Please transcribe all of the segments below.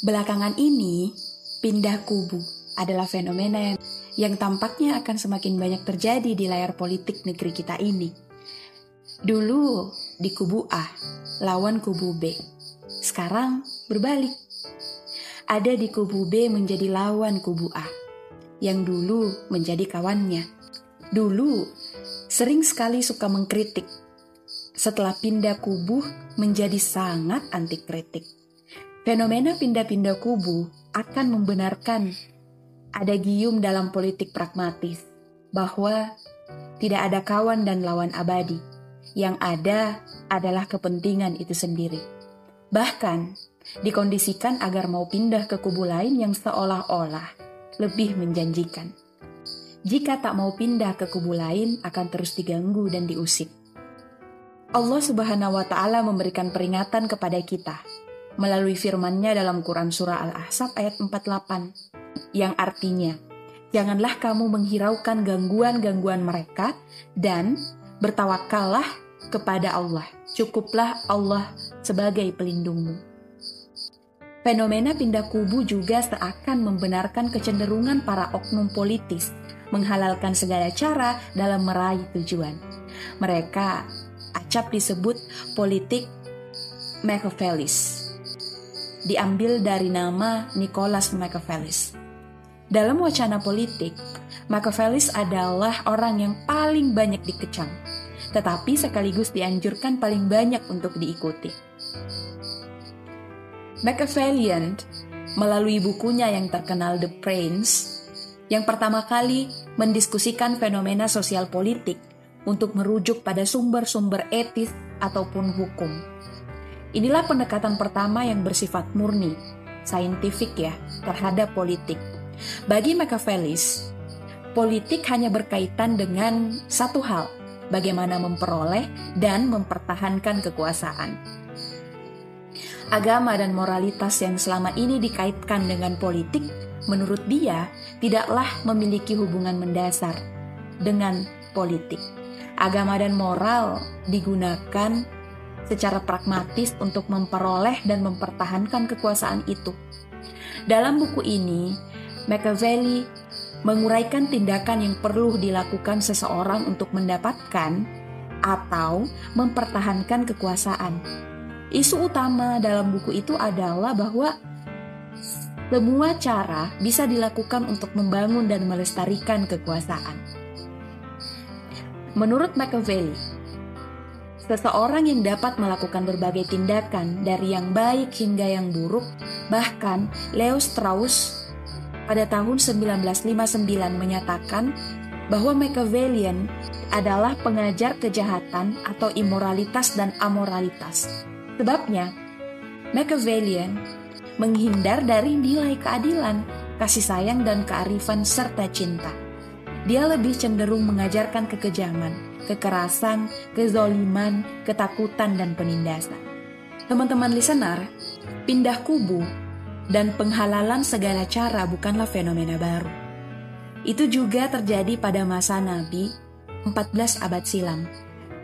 Belakangan ini, pindah kubu adalah fenomena yang, yang tampaknya akan semakin banyak terjadi di layar politik negeri kita ini. Dulu di kubu A, lawan kubu B. Sekarang berbalik. Ada di kubu B menjadi lawan kubu A, yang dulu menjadi kawannya. Dulu sering sekali suka mengkritik. Setelah pindah kubu menjadi sangat anti kritik Fenomena pindah-pindah kubu akan membenarkan ada gium dalam politik pragmatis bahwa tidak ada kawan dan lawan abadi. Yang ada adalah kepentingan itu sendiri. Bahkan dikondisikan agar mau pindah ke kubu lain yang seolah-olah lebih menjanjikan. Jika tak mau pindah ke kubu lain akan terus diganggu dan diusik. Allah Subhanahu wa taala memberikan peringatan kepada kita melalui firman-Nya dalam Quran Surah Al-Ahzab ayat 48, yang artinya, Janganlah kamu menghiraukan gangguan-gangguan mereka dan bertawakallah kepada Allah. Cukuplah Allah sebagai pelindungmu. Fenomena pindah kubu juga seakan membenarkan kecenderungan para oknum politis menghalalkan segala cara dalam meraih tujuan. Mereka acap disebut politik Machiavellis diambil dari nama Nicholas Machiavellis. Dalam wacana politik, Machiavellis adalah orang yang paling banyak dikecam, tetapi sekaligus dianjurkan paling banyak untuk diikuti. Machiavellian melalui bukunya yang terkenal The Prince, yang pertama kali mendiskusikan fenomena sosial politik untuk merujuk pada sumber-sumber etis ataupun hukum. Inilah pendekatan pertama yang bersifat murni, saintifik ya, terhadap politik. Bagi Machiavellis, politik hanya berkaitan dengan satu hal, bagaimana memperoleh dan mempertahankan kekuasaan. Agama dan moralitas yang selama ini dikaitkan dengan politik, menurut dia, tidaklah memiliki hubungan mendasar dengan politik. Agama dan moral digunakan secara pragmatis untuk memperoleh dan mempertahankan kekuasaan itu. Dalam buku ini, Machiavelli menguraikan tindakan yang perlu dilakukan seseorang untuk mendapatkan atau mempertahankan kekuasaan. Isu utama dalam buku itu adalah bahwa semua cara bisa dilakukan untuk membangun dan melestarikan kekuasaan. Menurut Machiavelli, Seseorang yang dapat melakukan berbagai tindakan dari yang baik hingga yang buruk, bahkan Leo Strauss pada tahun 1959 menyatakan bahwa Machiavellian adalah pengajar kejahatan atau imoralitas dan amoralitas. Sebabnya, Machiavellian menghindar dari nilai keadilan, kasih sayang dan kearifan serta cinta. Dia lebih cenderung mengajarkan kekejaman, kekerasan, kezoliman, ketakutan, dan penindasan. Teman-teman listener, pindah kubu dan penghalalan segala cara bukanlah fenomena baru. Itu juga terjadi pada masa Nabi 14 abad silam.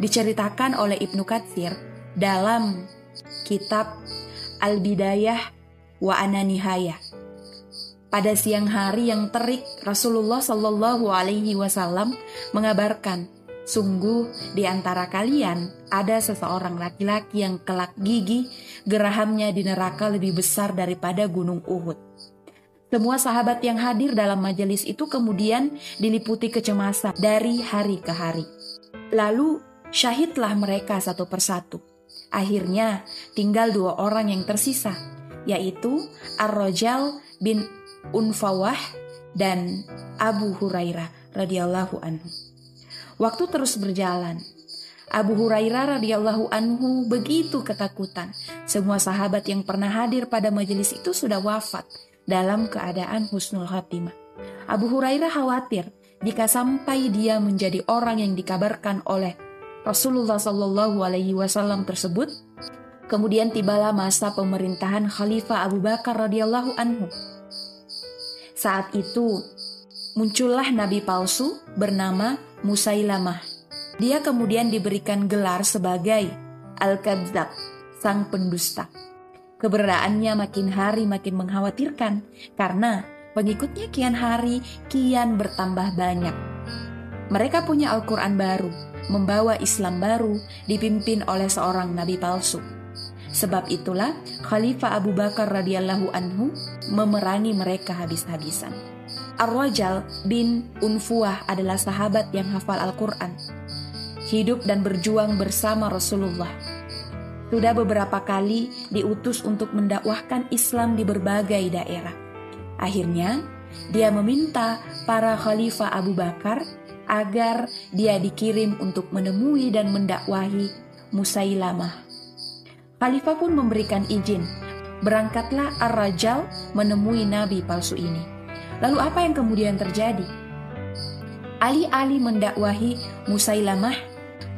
Diceritakan oleh Ibnu Katsir dalam kitab Al-Bidayah wa Ananihayah. Pada siang hari yang terik, Rasulullah Shallallahu Alaihi Wasallam mengabarkan Sungguh di antara kalian ada seseorang laki-laki yang kelak gigi, gerahamnya di neraka lebih besar daripada gunung Uhud. Semua sahabat yang hadir dalam majelis itu kemudian diliputi kecemasan dari hari ke hari. Lalu syahidlah mereka satu persatu. Akhirnya tinggal dua orang yang tersisa, yaitu Ar-Rajal bin Unfawah dan Abu Hurairah radhiyallahu anhu. Waktu terus berjalan. Abu Hurairah radhiyallahu anhu begitu ketakutan. Semua sahabat yang pernah hadir pada majelis itu sudah wafat dalam keadaan husnul khatimah. Abu Hurairah khawatir jika sampai dia menjadi orang yang dikabarkan oleh Rasulullah Shallallahu Alaihi Wasallam tersebut. Kemudian tibalah masa pemerintahan Khalifah Abu Bakar radhiyallahu anhu. Saat itu muncullah nabi palsu bernama Musailamah. Dia kemudian diberikan gelar sebagai Al-Kadzab, sang pendusta. Keberadaannya makin hari makin mengkhawatirkan karena pengikutnya kian hari kian bertambah banyak. Mereka punya Al-Quran baru, membawa Islam baru, dipimpin oleh seorang nabi palsu. Sebab itulah Khalifah Abu Bakar radhiyallahu anhu memerangi mereka habis-habisan. Ar-Rajal bin Unfuah adalah sahabat yang hafal Al-Quran. Hidup dan berjuang bersama Rasulullah sudah beberapa kali diutus untuk mendakwahkan Islam di berbagai daerah. Akhirnya, dia meminta para khalifah Abu Bakar agar dia dikirim untuk menemui dan mendakwahi Musailamah. Khalifah pun memberikan izin. Berangkatlah Ar-Rajal menemui nabi palsu ini. Lalu apa yang kemudian terjadi? Alih-alih mendakwahi Musailamah,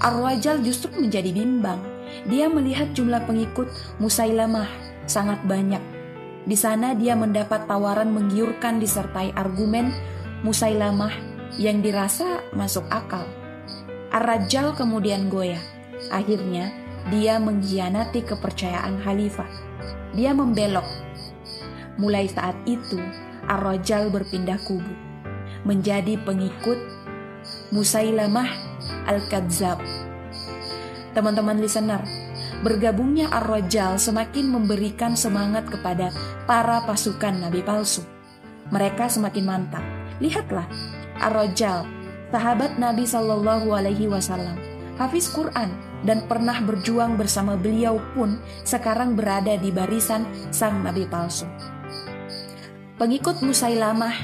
Ar-Rajal justru menjadi bimbang dia melihat jumlah pengikut Musailamah sangat banyak. Di sana dia mendapat tawaran menggiurkan disertai argumen Musailamah yang dirasa masuk akal. Ar-Rajjal kemudian goyah. Akhirnya, dia mengkhianati kepercayaan khalifah. Dia membelok. Mulai saat itu, Ar-Rajjal berpindah kubu menjadi pengikut Musailamah Al-Kadzab teman-teman listener, bergabungnya Ar-Rajal semakin memberikan semangat kepada para pasukan nabi palsu. Mereka semakin mantap. Lihatlah, Ar-Rajal, sahabat Nabi Shallallahu alaihi wasallam, hafiz Quran dan pernah berjuang bersama beliau pun sekarang berada di barisan sang nabi palsu. Pengikut Musailamah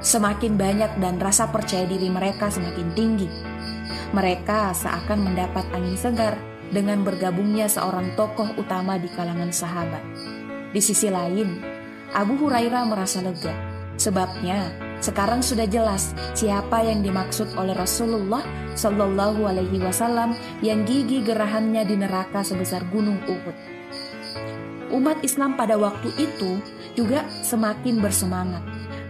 semakin banyak dan rasa percaya diri mereka semakin tinggi mereka seakan mendapat angin segar dengan bergabungnya seorang tokoh utama di kalangan sahabat. Di sisi lain, Abu Hurairah merasa lega. Sebabnya, sekarang sudah jelas siapa yang dimaksud oleh Rasulullah Shallallahu Alaihi Wasallam yang gigi gerahannya di neraka sebesar gunung Uhud. Umat Islam pada waktu itu juga semakin bersemangat.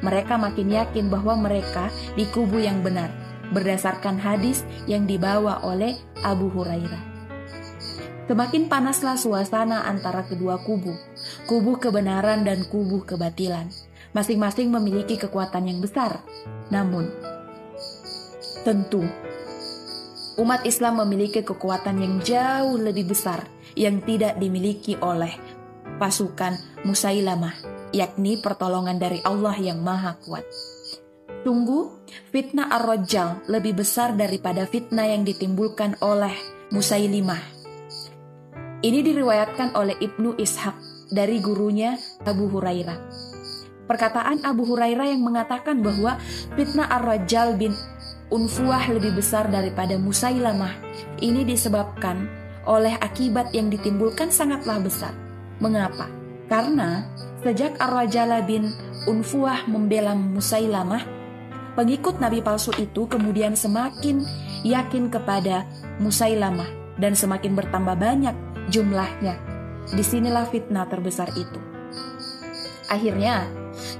Mereka makin yakin bahwa mereka di kubu yang benar berdasarkan hadis yang dibawa oleh Abu Hurairah. Semakin panaslah suasana antara kedua kubu, kubu kebenaran dan kubu kebatilan. Masing-masing memiliki kekuatan yang besar. Namun, tentu umat Islam memiliki kekuatan yang jauh lebih besar yang tidak dimiliki oleh pasukan Musailamah, yakni pertolongan dari Allah yang Maha Kuat. Tunggu, fitnah Ar-Rajjal lebih besar daripada fitnah yang ditimbulkan oleh Musailimah. Ini diriwayatkan oleh Ibnu Ishaq dari gurunya Abu Hurairah. Perkataan Abu Hurairah yang mengatakan bahwa fitnah Ar-Rajjal bin Unfuah lebih besar daripada Musailamah ini disebabkan oleh akibat yang ditimbulkan sangatlah besar. Mengapa? Karena sejak Ar-Rajjal bin Unfuah membela Musailamah, Pengikut nabi palsu itu kemudian semakin yakin kepada Musailamah dan semakin bertambah banyak jumlahnya. Di sinilah fitnah terbesar itu. Akhirnya,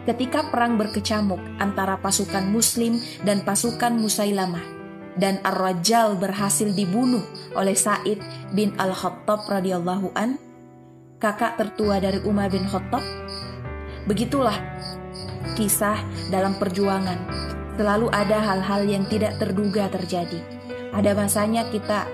ketika perang berkecamuk antara pasukan Muslim dan pasukan Musailamah, dan Ar-Rajjal berhasil dibunuh oleh Said bin Al-Khattab radhiyallahu an, kakak tertua dari Umar bin Khattab. Begitulah kisah dalam perjuangan Selalu ada hal-hal yang tidak terduga terjadi. Ada masanya kita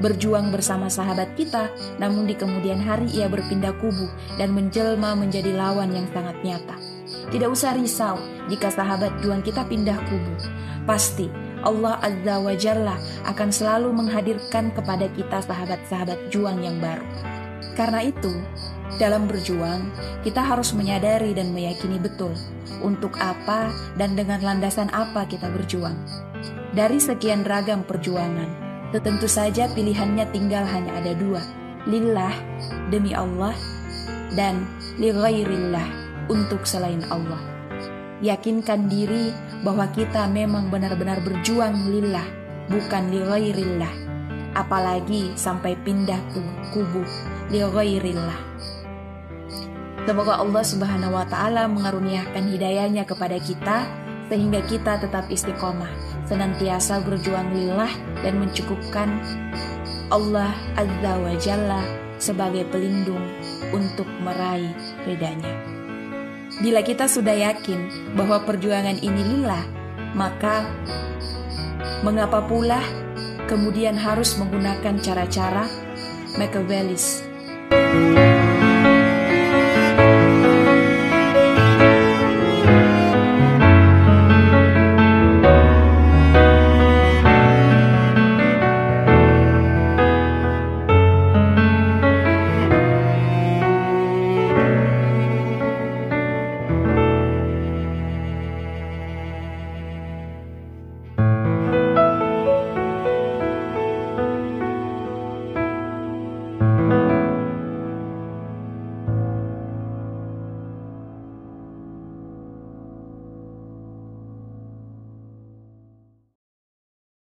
berjuang bersama sahabat kita, namun di kemudian hari ia berpindah kubu dan menjelma menjadi lawan yang sangat nyata. Tidak usah risau jika sahabat juang kita pindah kubu. Pasti Allah Azza wa Jalla akan selalu menghadirkan kepada kita sahabat-sahabat juang yang baru. Karena itu, dalam berjuang, kita harus menyadari dan meyakini betul untuk apa dan dengan landasan apa kita berjuang. Dari sekian ragam perjuangan, tentu saja pilihannya tinggal hanya ada dua, lillah demi Allah dan lighairillah untuk selain Allah. Yakinkan diri bahwa kita memang benar-benar berjuang lillah, bukan lighairillah. Apalagi sampai pindah ke kubu lighairillah. Semoga Allah Subhanahu wa taala mengaruniakan hidayahnya kepada kita sehingga kita tetap istiqomah, senantiasa berjuang lillah dan mencukupkan Allah Azza wa Jalla sebagai pelindung untuk meraih redanya. Bila kita sudah yakin bahwa perjuangan ini lillah, maka mengapa pula kemudian harus menggunakan cara-cara Machiavellis?